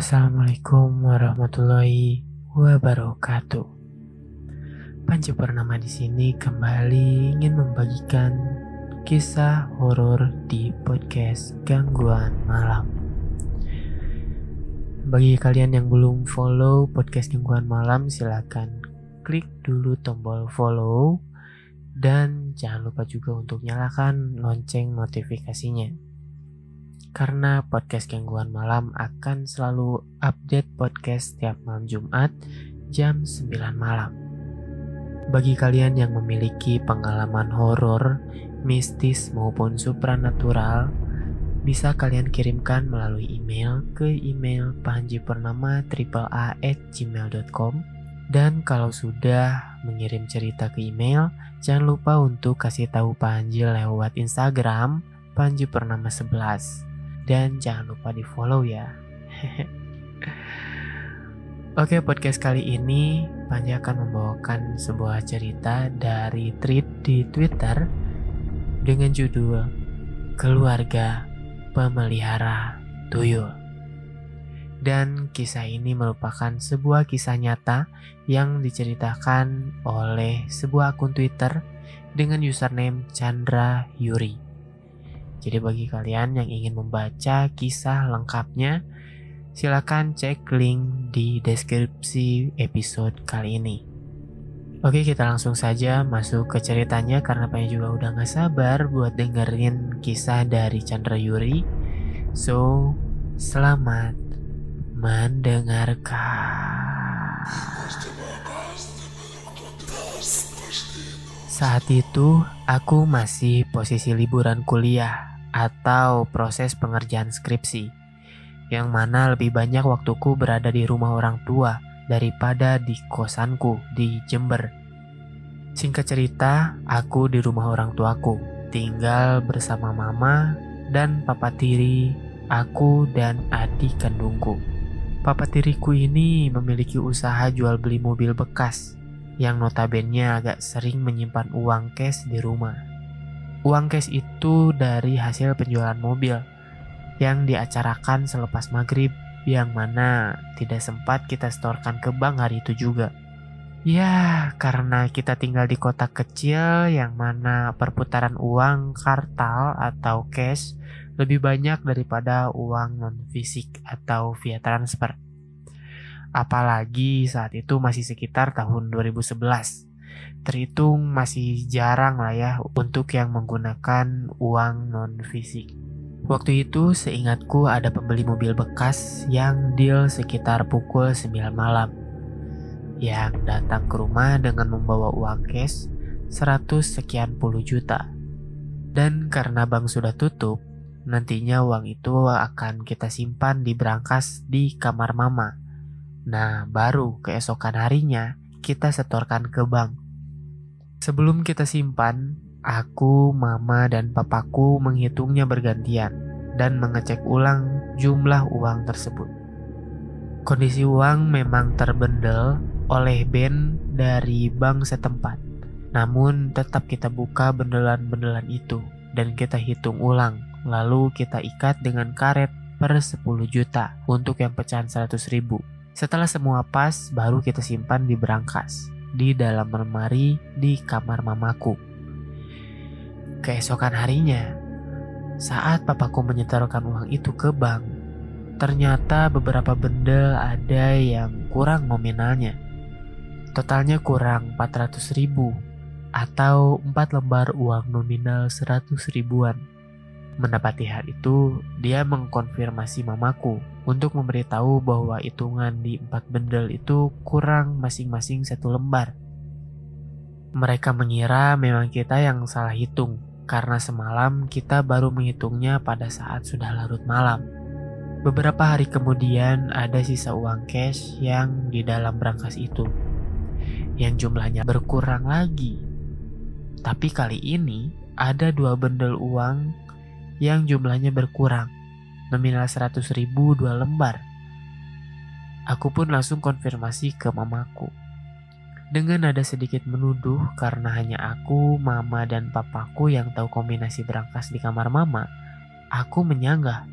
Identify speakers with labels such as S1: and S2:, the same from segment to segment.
S1: Assalamualaikum warahmatullahi wabarakatuh. Panji Purnama di sini kembali ingin membagikan kisah horor di podcast Gangguan Malam. Bagi kalian yang belum follow podcast Gangguan Malam, silakan klik dulu tombol follow dan jangan lupa juga untuk nyalakan lonceng notifikasinya. Karena podcast Gangguan Malam akan selalu update podcast setiap malam Jumat jam 9 malam. Bagi kalian yang memiliki pengalaman horor, mistis maupun supranatural, bisa kalian kirimkan melalui email ke email panjipurnama at gmail.com dan kalau sudah mengirim cerita ke email, jangan lupa untuk kasih tahu Panji lewat Instagram Panji Purnama 11 dan jangan lupa di follow ya. Oke, podcast kali ini Panji akan membawakan sebuah cerita dari tweet di Twitter dengan judul Keluarga Pemelihara Tuyul. Dan kisah ini merupakan sebuah kisah nyata yang diceritakan oleh sebuah akun Twitter dengan username Chandra Yuri. Jadi bagi kalian yang ingin membaca kisah lengkapnya, silakan cek link di deskripsi episode kali ini. Oke kita langsung saja masuk ke ceritanya karena pengen juga udah gak sabar buat dengerin kisah dari Chandra Yuri. So, selamat mendengarkan. Saat itu, aku masih posisi liburan kuliah atau proses pengerjaan skripsi, yang mana lebih banyak waktuku berada di rumah orang tua daripada di kosanku di Jember. Singkat cerita, aku di rumah orang tuaku, tinggal bersama mama dan papa tiri, aku dan adik kandungku. Papa tiriku ini memiliki usaha jual beli mobil bekas yang notabene agak sering menyimpan uang cash di rumah. Uang cash itu dari hasil penjualan mobil yang diacarakan selepas maghrib yang mana tidak sempat kita setorkan ke bank hari itu juga. Ya, karena kita tinggal di kota kecil yang mana perputaran uang kartal atau cash lebih banyak daripada uang non fisik atau via transfer. Apalagi saat itu masih sekitar tahun 2011. Terhitung masih jarang lah ya untuk yang menggunakan uang non fisik. Waktu itu seingatku ada pembeli mobil bekas yang deal sekitar pukul 9 malam. Yang datang ke rumah dengan membawa uang cash 100 sekian puluh juta. Dan karena bank sudah tutup, Nantinya uang itu akan kita simpan di brankas di kamar mama. Nah, baru keesokan harinya kita setorkan ke bank. Sebelum kita simpan, aku, mama, dan papaku menghitungnya bergantian dan mengecek ulang jumlah uang tersebut. Kondisi uang memang terbendel oleh Ben dari bank setempat. Namun tetap kita buka bendelan-bendelan itu dan kita hitung ulang Lalu kita ikat dengan karet per 10 juta untuk yang pecahan 100 ribu. Setelah semua pas, baru kita simpan di berangkas di dalam lemari di kamar mamaku. Keesokan harinya, saat papaku menyetorkan uang itu ke bank, ternyata beberapa benda ada yang kurang nominalnya. Totalnya kurang 400 ribu atau 4 lembar uang nominal 100 ribuan. Mendapati hal itu, dia mengkonfirmasi mamaku untuk memberitahu bahwa hitungan di empat bendel itu kurang masing-masing satu lembar. Mereka mengira memang kita yang salah hitung karena semalam kita baru menghitungnya pada saat sudah larut malam. Beberapa hari kemudian ada sisa uang cash yang di dalam brankas itu yang jumlahnya berkurang lagi. Tapi kali ini ada dua bendel uang yang jumlahnya berkurang, nominal 100 ribu dua lembar. Aku pun langsung konfirmasi ke mamaku. Dengan ada sedikit menuduh karena hanya aku, mama, dan papaku yang tahu kombinasi berangkas di kamar mama, aku menyanggah.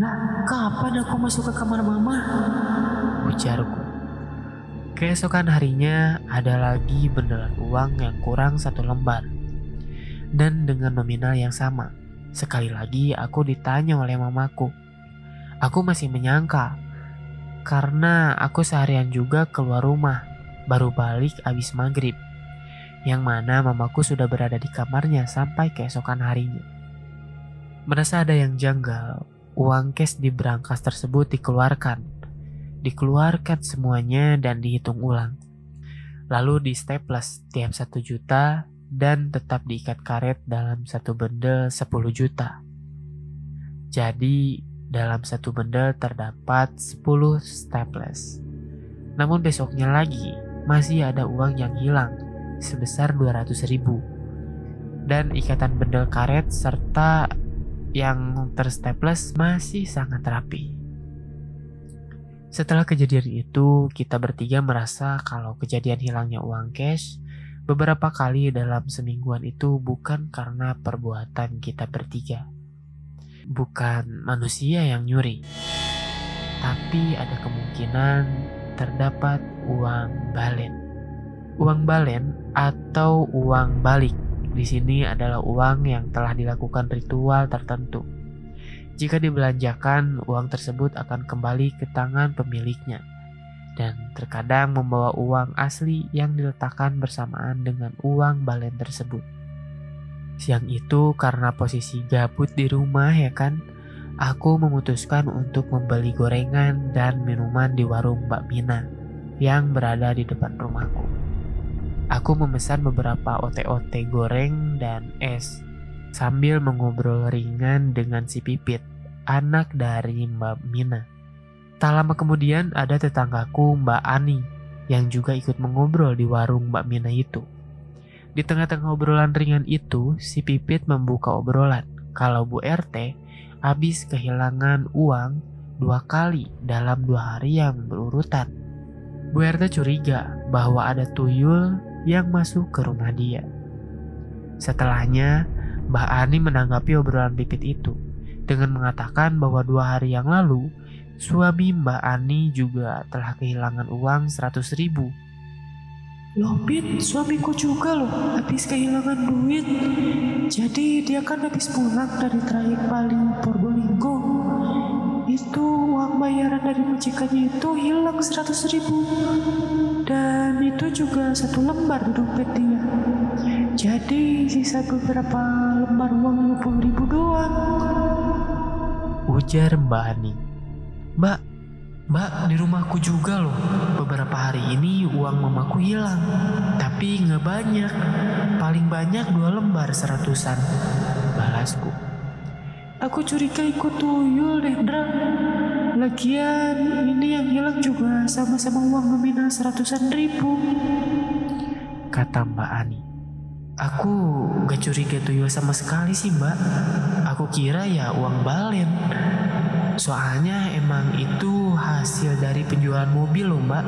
S2: Nah, kapan aku masuk ke kamar mama?
S1: Ujarku. Keesokan harinya ada lagi bendelan uang yang kurang satu lembar. Dan dengan nominal yang sama. Sekali lagi aku ditanya oleh mamaku. Aku masih menyangka. Karena aku seharian juga keluar rumah. Baru balik abis maghrib. Yang mana mamaku sudah berada di kamarnya sampai keesokan harinya. Merasa ada yang janggal, uang cash di brankas tersebut dikeluarkan. Dikeluarkan semuanya dan dihitung ulang. Lalu di staples tiap satu juta dan tetap diikat karet dalam satu bendel 10 juta. Jadi dalam satu bendel terdapat 10 staples. Namun besoknya lagi masih ada uang yang hilang sebesar 200 ribu. Dan ikatan bendel karet serta yang terstaples masih sangat rapi. Setelah kejadian itu, kita bertiga merasa kalau kejadian hilangnya uang cash beberapa kali dalam semingguan itu bukan karena perbuatan kita bertiga. Bukan manusia yang nyuri, tapi ada kemungkinan terdapat uang balen. Uang balen atau uang balik di sini adalah uang yang telah dilakukan ritual tertentu. Jika dibelanjakan, uang tersebut akan kembali ke tangan pemiliknya dan terkadang membawa uang asli yang diletakkan bersamaan dengan uang balen tersebut. Siang itu karena posisi gabut di rumah ya kan, aku memutuskan untuk membeli gorengan dan minuman di warung Mbak Mina yang berada di depan rumahku. Aku memesan beberapa ote-ote goreng dan es sambil mengobrol ringan dengan si Pipit, anak dari Mbak Mina. Tak lama kemudian ada tetanggaku Mbak Ani yang juga ikut mengobrol di warung Mbak Mina itu. Di tengah-tengah obrolan ringan itu, si Pipit membuka obrolan kalau Bu RT habis kehilangan uang dua kali dalam dua hari yang berurutan. Bu RT curiga bahwa ada tuyul yang masuk ke rumah dia. Setelahnya, Mbak Ani menanggapi obrolan Pipit itu dengan mengatakan bahwa dua hari yang lalu suami Mbak Ani juga telah kehilangan uang 100 ribu.
S2: Loh Pit, suamiku juga loh habis kehilangan duit. Jadi dia kan habis pulang dari trayek Bali Probolinggo. Itu uang bayaran dari majikannya itu hilang 100 ribu. Dan itu juga satu lembar di dompet dia. Jadi sisa beberapa lembar uang 50 ribu doang.
S1: Ujar Mbak Ani. Mbak, Mbak di rumahku juga loh. Beberapa hari ini uang mamaku hilang. Tapi nggak banyak. Paling banyak dua lembar seratusan. Balasku.
S2: Aku curiga ikut tuyul deh, Dra. Lagian ini yang hilang juga sama-sama uang nominal seratusan ribu.
S1: Kata Mbak Ani. Aku gak curiga tuyul sama sekali sih mbak. Aku kira ya uang balen. Soalnya emang itu hasil dari penjualan mobil loh mbak.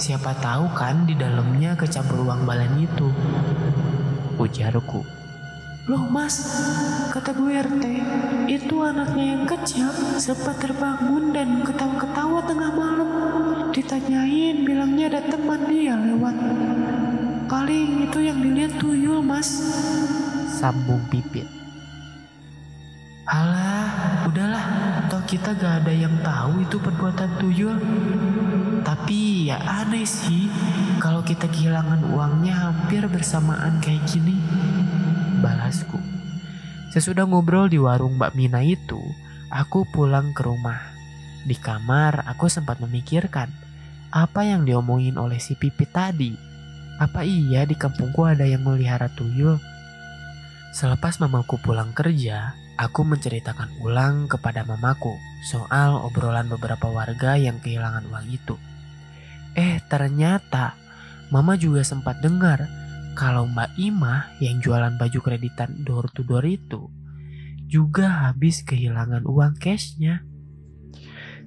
S1: Siapa tahu kan di dalamnya kecampur uang balen itu. Ujarku.
S2: Loh mas, kata Bu RT, itu anaknya yang kejam sempat terbangun dan ketawa-ketawa tengah malam. Ditanyain, bilangnya ada teman dia lewat. Paling itu yang dilihat tuyul mas.
S1: Sambung pipit. Alah, udahlah, toh kita gak ada yang tahu itu perbuatan tuyul. Tapi ya aneh sih, kalau kita kehilangan uangnya hampir bersamaan kayak gini balasku. Sesudah ngobrol di warung Mbak Mina itu, aku pulang ke rumah. Di kamar, aku sempat memikirkan apa yang diomongin oleh si Pipit tadi. Apa iya di kampungku ada yang melihara tuyul? Selepas mamaku pulang kerja, aku menceritakan ulang kepada mamaku soal obrolan beberapa warga yang kehilangan uang itu. Eh, ternyata mama juga sempat dengar kalau Mbak Imah yang jualan baju kreditan door to door itu juga habis kehilangan uang cashnya.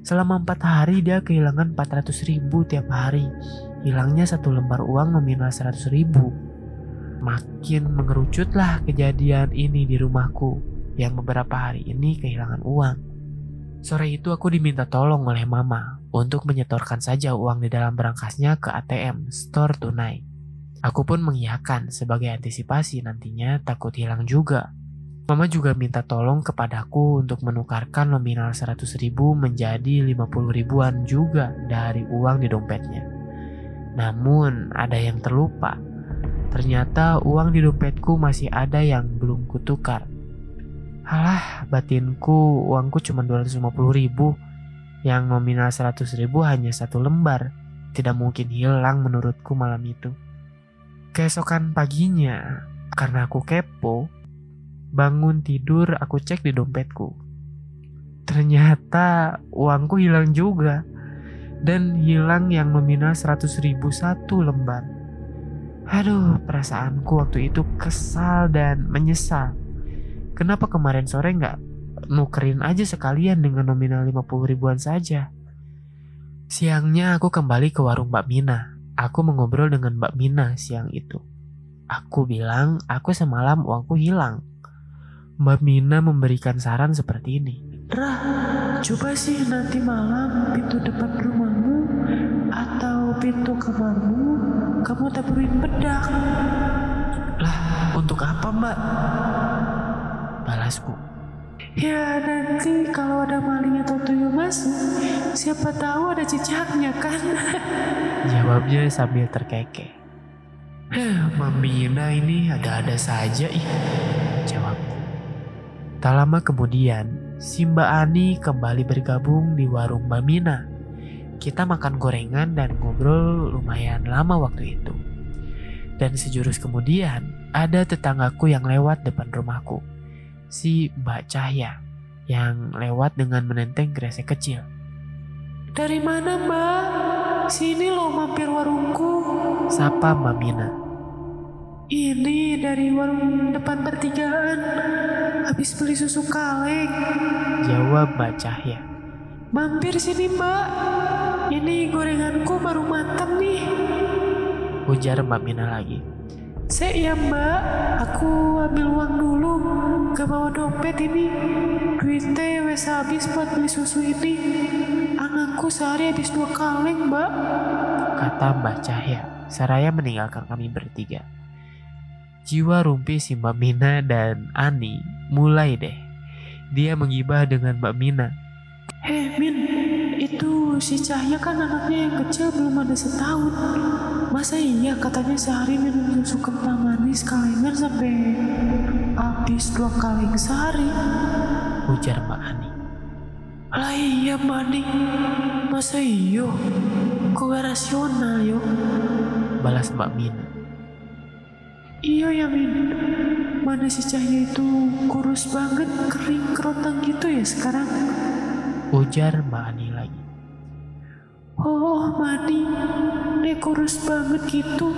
S1: Selama empat hari dia kehilangan 400 ribu tiap hari. Hilangnya satu lembar uang nominal 100 ribu. Makin mengerucutlah kejadian ini di rumahku yang beberapa hari ini kehilangan uang. Sore itu aku diminta tolong oleh mama untuk menyetorkan saja uang di dalam berangkasnya ke ATM, store tunai. Aku pun mengiyakan sebagai antisipasi nantinya takut hilang juga. Mama juga minta tolong kepadaku untuk menukarkan nominal 100 ribu menjadi 50 ribuan juga dari uang di dompetnya. Namun ada yang terlupa. Ternyata uang di dompetku masih ada yang belum kutukar. Halah, batinku uangku cuma 250 ribu. Yang nominal 100 ribu hanya satu lembar. Tidak mungkin hilang menurutku malam itu. Keesokan paginya, karena aku kepo, bangun tidur aku cek di dompetku. Ternyata uangku hilang juga. Dan hilang yang nominal 100 ribu satu lembar. Aduh, perasaanku waktu itu kesal dan menyesal. Kenapa kemarin sore nggak nukerin aja sekalian dengan nominal 50 ribuan saja? Siangnya aku kembali ke warung Mbak Mina Aku mengobrol dengan Mbak Mina siang itu. Aku bilang aku semalam uangku hilang. Mbak Mina memberikan saran seperti ini.
S2: Rah, coba sih nanti malam pintu depan rumahmu atau pintu kamarmu kamu taburin bedak.
S1: Lah, untuk apa mbak? Balasku.
S2: Ya nanti kalau ada maling atau tuyul masuk, siapa tahu ada jejaknya kan?
S1: Jawabnya sambil terkekeh. Mamina ini ada-ada saja ih, jawabku. Tak lama kemudian, si Mbak Ani kembali bergabung di warung Mbak Mina. Kita makan gorengan dan ngobrol lumayan lama waktu itu. Dan sejurus kemudian, ada tetanggaku yang lewat depan rumahku si Mbak Cahya yang lewat dengan menenteng kresek kecil.
S2: Dari mana mbak? Sini loh mampir warungku.
S1: Sapa Mbak.
S2: Ini dari warung depan pertigaan. Habis beli susu kaleng.
S1: Jawab Mbak Cahya.
S2: Mampir sini mbak. Ini gorenganku baru matang nih.
S1: Ujar Mbak Mina lagi.
S2: Saya ya mbak, aku ambil uang dulu. Gak bawa dompet ini. Duitnya wes habis buat beli susu ini. Anakku sehari habis dua kaleng mbak.
S1: Kata Mbak Cahya, Saraya meninggalkan kami bertiga. Jiwa rumpi si Mbak Mina dan Ani mulai deh. Dia menggibah dengan Mbak Mina.
S2: Heh Min, itu si Cahya kan anaknya yang kecil belum ada setahun. Masa iya katanya sehari minum susu kental manis kalengan sampai habis dua kaleng sehari?
S1: Ujar Mbak Ani.
S2: Lah iya Mbak Ani, masa iyo? Kok rasional yo?
S1: Balas Mbak Mina.
S2: Iya ya Min, mana si Cahya itu kurus banget, kering kerontang gitu ya sekarang?
S1: Ujar Mbak Ani lagi.
S2: Oh, Mani, dia kurus banget gitu.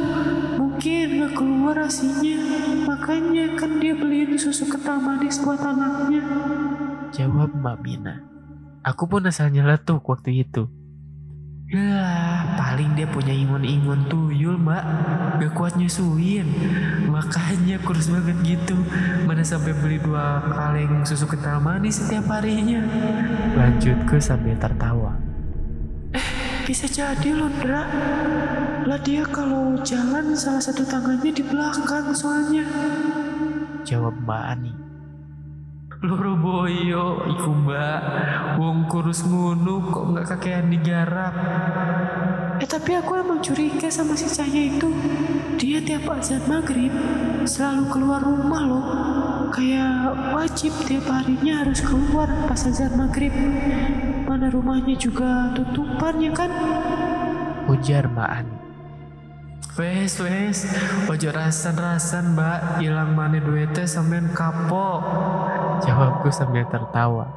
S2: Mungkin gak keluar asinya. Makanya kan dia beliin susu kental manis buat anaknya.
S1: Jawab Mbak Mina. Aku pun asal nyeletuk waktu itu. Ya, paling dia punya ingon-ingon tuyul, Mbak. Gak kuat nyusuin. Makanya kurus banget gitu. Mana sampai beli dua kaleng susu kental manis setiap harinya. Lanjutku sambil tertawa.
S2: Bisa jadi loh, Ndra. Lah dia kalau jalan salah satu tangannya di belakang soalnya.
S1: Jawab Mbak Ani. Loro boyo, iku mbak. Wong kurus ngunu kok nggak kakean digarap.
S2: Tapi aku emang curiga sama si Cahya itu. Dia tiap azan maghrib selalu keluar rumah loh. Kayak wajib tiap harinya harus keluar pas azan maghrib. Mana rumahnya juga tutupan ya kan?
S1: Ujar Mbak Ani. Wes wes, ojo rasan-rasan mbak, hilang mana duitnya sampean kapok. Jawabku sambil tertawa.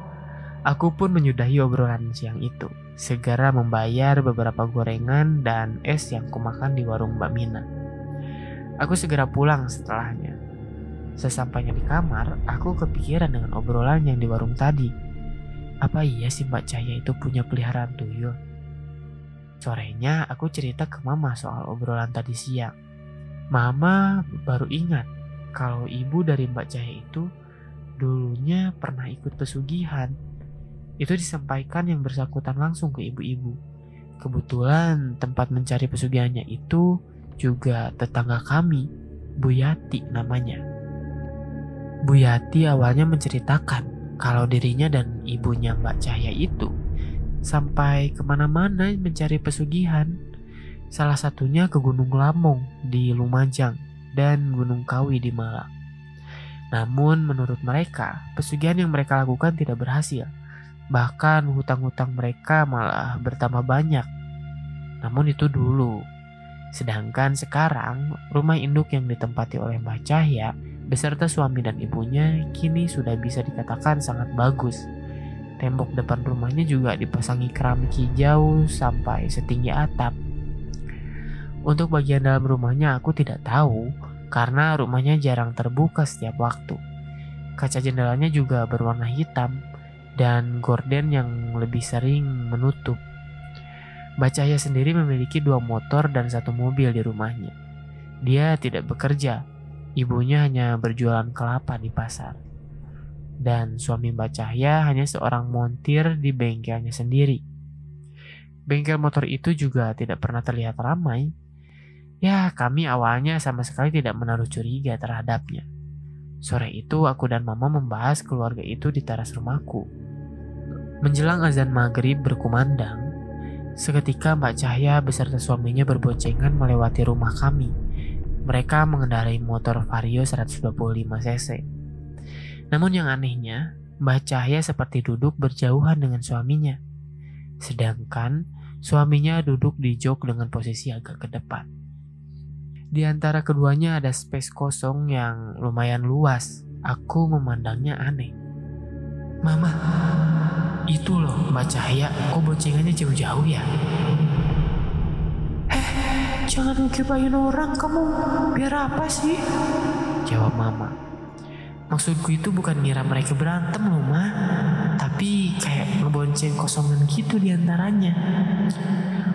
S1: Aku pun menyudahi obrolan siang itu. Segera membayar beberapa gorengan dan es yang kumakan di warung Mbak Mina. Aku segera pulang setelahnya. Sesampainya di kamar, aku kepikiran dengan obrolan yang di warung tadi. Apa iya sih Mbak Cahya itu punya peliharaan tuyul? Sorenya aku cerita ke mama soal obrolan tadi siang. Mama baru ingat kalau ibu dari Mbak Cahya itu dulunya pernah ikut pesugihan. Itu disampaikan yang bersangkutan langsung ke ibu-ibu. Kebetulan tempat mencari pesugihannya itu juga tetangga kami, Bu Yati namanya. Bu Yati awalnya menceritakan kalau dirinya dan ibunya Mbak Cahya itu sampai ke mana-mana mencari pesugihan. Salah satunya ke Gunung Lamong di Lumajang dan Gunung Kawi di Malang. Namun menurut mereka, pesugihan yang mereka lakukan tidak berhasil. Bahkan hutang-hutang mereka malah bertambah banyak. Namun itu dulu. Sedangkan sekarang, rumah induk yang ditempati oleh Mbah Cahya beserta suami dan ibunya kini sudah bisa dikatakan sangat bagus. Tembok depan rumahnya juga dipasangi keramik hijau sampai setinggi atap. Untuk bagian dalam rumahnya aku tidak tahu karena rumahnya jarang terbuka setiap waktu. Kaca jendelanya juga berwarna hitam dan gorden yang lebih sering menutup. Bacaya sendiri memiliki dua motor dan satu mobil di rumahnya. Dia tidak bekerja, ibunya hanya berjualan kelapa di pasar. Dan suami Mbak Cahya hanya seorang montir di bengkelnya sendiri. Bengkel motor itu juga tidak pernah terlihat ramai. Ya, kami awalnya sama sekali tidak menaruh curiga terhadapnya. Sore itu aku dan mama membahas keluarga itu di teras rumahku. Menjelang azan maghrib berkumandang, seketika Mbak Cahya beserta suaminya berboncengan melewati rumah kami. Mereka mengendarai motor Vario 125 cc. Namun yang anehnya, Mbak Cahya seperti duduk berjauhan dengan suaminya. Sedangkan suaminya duduk di jok dengan posisi agak ke depan. Di antara keduanya ada space kosong yang lumayan luas. Aku memandangnya aneh. Mama, itu loh Mbak Cahaya, kok boncengannya jauh-jauh ya?
S2: Eh, jangan ngegibahin orang kamu. Biar apa sih?
S1: Jawab mama. Maksudku itu bukan ngira mereka berantem loh, Ma. Tapi kayak ngebonceng kosongan gitu di antaranya.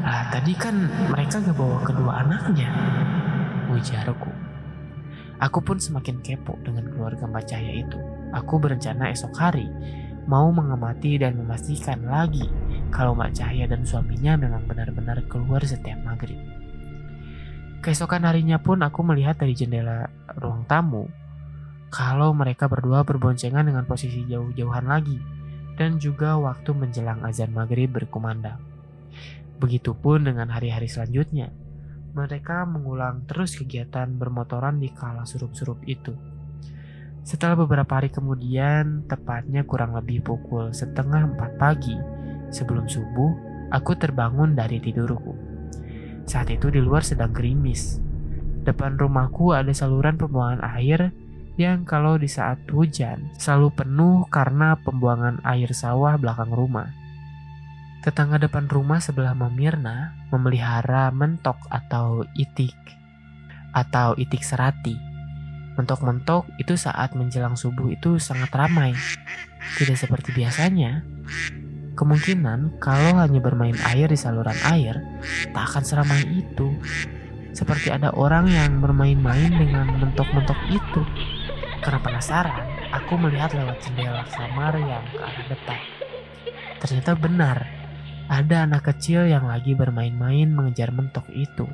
S1: Lah, tadi kan mereka gak bawa kedua anaknya. Ujarku. Aku pun semakin kepo dengan keluarga Mbak Cahaya itu. Aku berencana esok hari mau mengamati dan memastikan lagi kalau Mbak Cahaya dan suaminya memang benar-benar keluar setiap maghrib. Keesokan harinya pun aku melihat dari jendela ruang tamu kalau mereka berdua berboncengan dengan posisi jauh-jauhan lagi dan juga waktu menjelang azan maghrib berkumandang. Begitupun dengan hari-hari selanjutnya. Mereka mengulang terus kegiatan bermotoran di kala surup-surup itu. Setelah beberapa hari kemudian, tepatnya kurang lebih pukul setengah empat pagi, sebelum subuh, aku terbangun dari tidurku. Saat itu di luar sedang gerimis. Depan rumahku ada saluran pembuangan air yang kalau di saat hujan selalu penuh karena pembuangan air sawah belakang rumah. Tetangga depan rumah sebelah Mamirna memelihara mentok atau itik atau itik serati Mentok-mentok itu saat menjelang subuh itu sangat ramai. Tidak seperti biasanya. Kemungkinan kalau hanya bermain air di saluran air, tak akan seramai itu. Seperti ada orang yang bermain-main dengan mentok-mentok itu. Karena penasaran, aku melihat lewat jendela kamar yang ke arah depan. Ternyata benar, ada anak kecil yang lagi bermain-main mengejar mentok itu.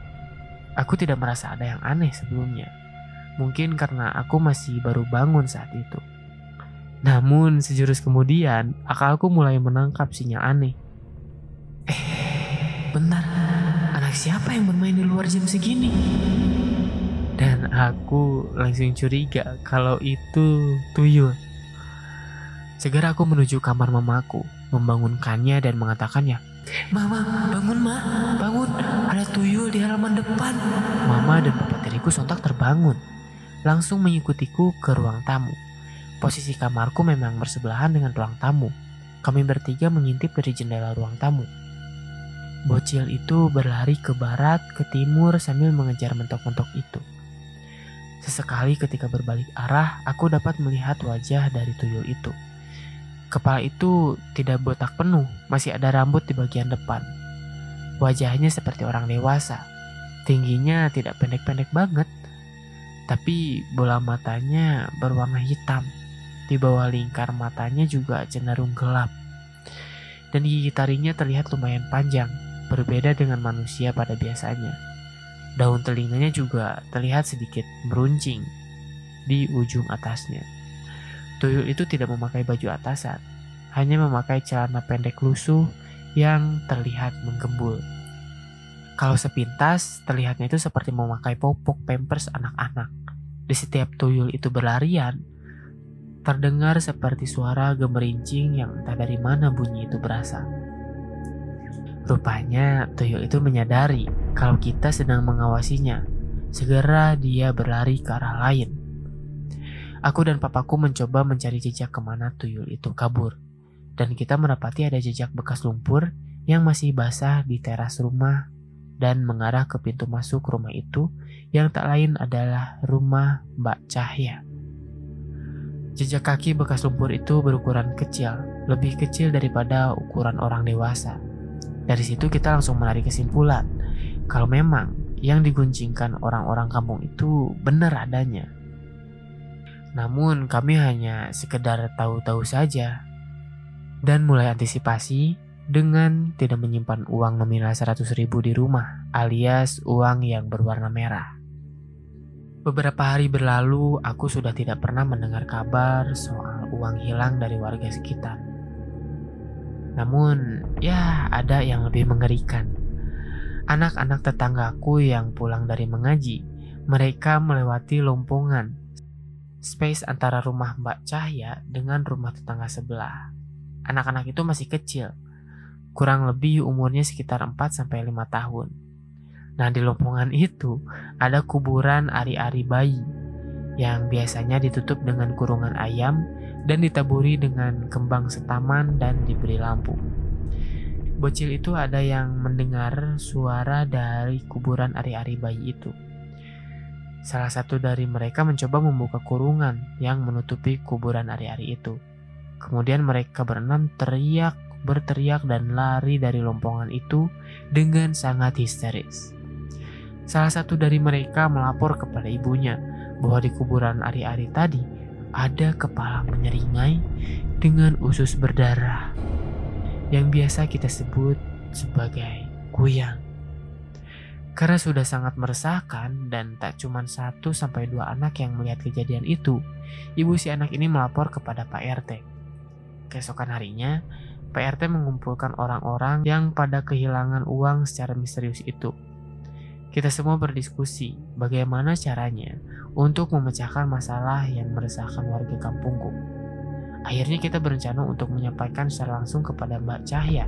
S1: Aku tidak merasa ada yang aneh sebelumnya Mungkin karena aku masih baru bangun saat itu. Namun sejurus kemudian, akalku mulai menangkap sinyal aneh. Eh, bentar, anak siapa yang bermain di luar jam segini? Dan aku langsung curiga kalau itu tuyul. Segera aku menuju kamar mamaku, membangunkannya dan mengatakannya, Mama, bangun ma, bangun, ada tuyul di halaman depan. Mama dan papa tiriku sontak terbangun langsung mengikutiku ke ruang tamu. Posisi kamarku memang bersebelahan dengan ruang tamu. Kami bertiga mengintip dari jendela ruang tamu. Bocil itu berlari ke barat, ke timur sambil mengejar mentok-mentok itu. Sesekali ketika berbalik arah, aku dapat melihat wajah dari tuyul itu. Kepala itu tidak botak penuh, masih ada rambut di bagian depan. Wajahnya seperti orang dewasa. Tingginya tidak pendek-pendek banget, tapi bola matanya berwarna hitam. Di bawah lingkar matanya juga cenderung gelap. dan gigi taringnya terlihat lumayan panjang, berbeda dengan manusia pada biasanya. Daun telinganya juga terlihat sedikit meruncing di ujung atasnya. Tuyul itu tidak memakai baju atasan, hanya memakai celana pendek lusuh yang terlihat menggembul. Kalau sepintas, terlihatnya itu seperti memakai popok pampers anak-anak. Di setiap tuyul itu berlarian, terdengar seperti suara gemerincing yang entah dari mana bunyi itu berasal. Rupanya tuyul itu menyadari kalau kita sedang mengawasinya. Segera dia berlari ke arah lain. Aku dan papaku mencoba mencari jejak ke mana tuyul itu kabur. Dan kita mendapati ada jejak bekas lumpur yang masih basah di teras rumah dan mengarah ke pintu masuk rumah itu yang tak lain adalah rumah Mbak Cahya. Jejak kaki bekas lumpur itu berukuran kecil, lebih kecil daripada ukuran orang dewasa. Dari situ kita langsung menarik kesimpulan kalau memang yang diguncingkan orang-orang kampung itu benar adanya. Namun kami hanya sekedar tahu-tahu saja dan mulai antisipasi dengan tidak menyimpan uang nominal 100 ribu di rumah alias uang yang berwarna merah. Beberapa hari berlalu, aku sudah tidak pernah mendengar kabar soal uang hilang dari warga sekitar. Namun, ya ada yang lebih mengerikan. Anak-anak tetanggaku yang pulang dari mengaji, mereka melewati lompongan space antara rumah Mbak Cahya dengan rumah tetangga sebelah. Anak-anak itu masih kecil, kurang lebih umurnya sekitar 4-5 tahun. Nah di lompongan itu ada kuburan ari-ari bayi yang biasanya ditutup dengan kurungan ayam dan ditaburi dengan kembang setaman dan diberi lampu. Bocil itu ada yang mendengar suara dari kuburan ari-ari bayi itu. Salah satu dari mereka mencoba membuka kurungan yang menutupi kuburan ari-ari itu. Kemudian mereka berenam teriak berteriak dan lari dari lompongan itu dengan sangat histeris. Salah satu dari mereka melapor kepada ibunya bahwa di kuburan ari-ari tadi ada kepala menyeringai dengan usus berdarah yang biasa kita sebut sebagai kuyang. Karena sudah sangat meresahkan dan tak cuma satu sampai dua anak yang melihat kejadian itu, ibu si anak ini melapor kepada Pak RT. Keesokan harinya, PRT mengumpulkan orang-orang yang pada kehilangan uang secara misterius itu. Kita semua berdiskusi bagaimana caranya untuk memecahkan masalah yang meresahkan warga kampungku. Akhirnya kita berencana untuk menyampaikan secara langsung kepada Mbak Cahya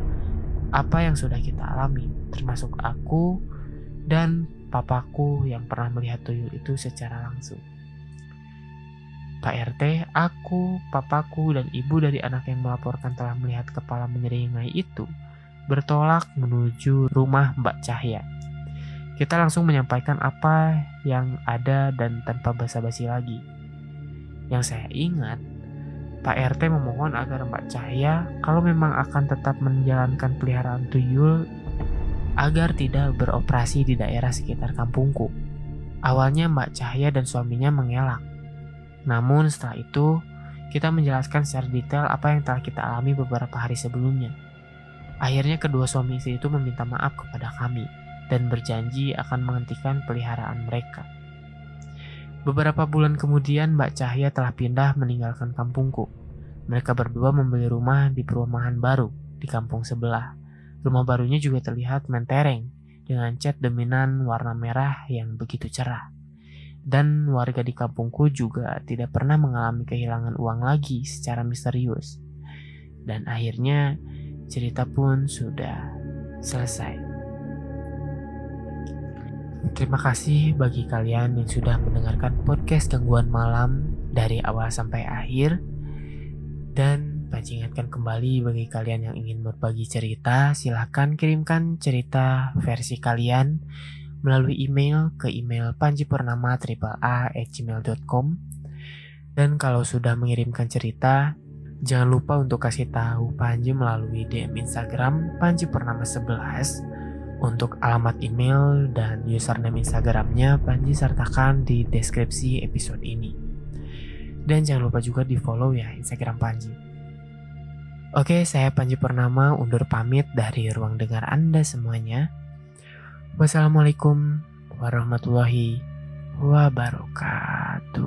S1: apa yang sudah kita alami, termasuk aku dan papaku yang pernah melihat tuyul itu secara langsung. Pak RT, aku, papaku, dan ibu dari anak yang melaporkan telah melihat kepala menyeringai itu bertolak menuju rumah Mbak Cahya. Kita langsung menyampaikan apa yang ada dan tanpa basa-basi lagi. Yang saya ingat, Pak RT memohon agar Mbak Cahya kalau memang akan tetap menjalankan peliharaan tuyul agar tidak beroperasi di daerah sekitar kampungku. Awalnya Mbak Cahya dan suaminya mengelak, namun setelah itu, kita menjelaskan secara detail apa yang telah kita alami beberapa hari sebelumnya. Akhirnya kedua suami istri itu meminta maaf kepada kami dan berjanji akan menghentikan peliharaan mereka. Beberapa bulan kemudian Mbak Cahya telah pindah meninggalkan kampungku. Mereka berdua membeli rumah di perumahan baru di kampung sebelah. Rumah barunya juga terlihat mentereng dengan cat dominan warna merah yang begitu cerah dan warga di kampungku juga tidak pernah mengalami kehilangan uang lagi secara misterius. Dan akhirnya cerita pun sudah selesai. Terima kasih bagi kalian yang sudah mendengarkan podcast gangguan malam dari awal sampai akhir. Dan Panci ingatkan kembali bagi kalian yang ingin berbagi cerita, silahkan kirimkan cerita versi kalian melalui email ke email panjipurnama@gmail.com dan kalau sudah mengirimkan cerita jangan lupa untuk kasih tahu Panji melalui DM Instagram Panji Purnama 11 untuk alamat email dan username Instagramnya Panji sertakan di deskripsi episode ini. Dan jangan lupa juga di follow ya Instagram Panji Oke, saya Panji Purnama undur pamit dari ruang dengar Anda semuanya. Wassalamualaikum warahmatullahi wabarakatuh.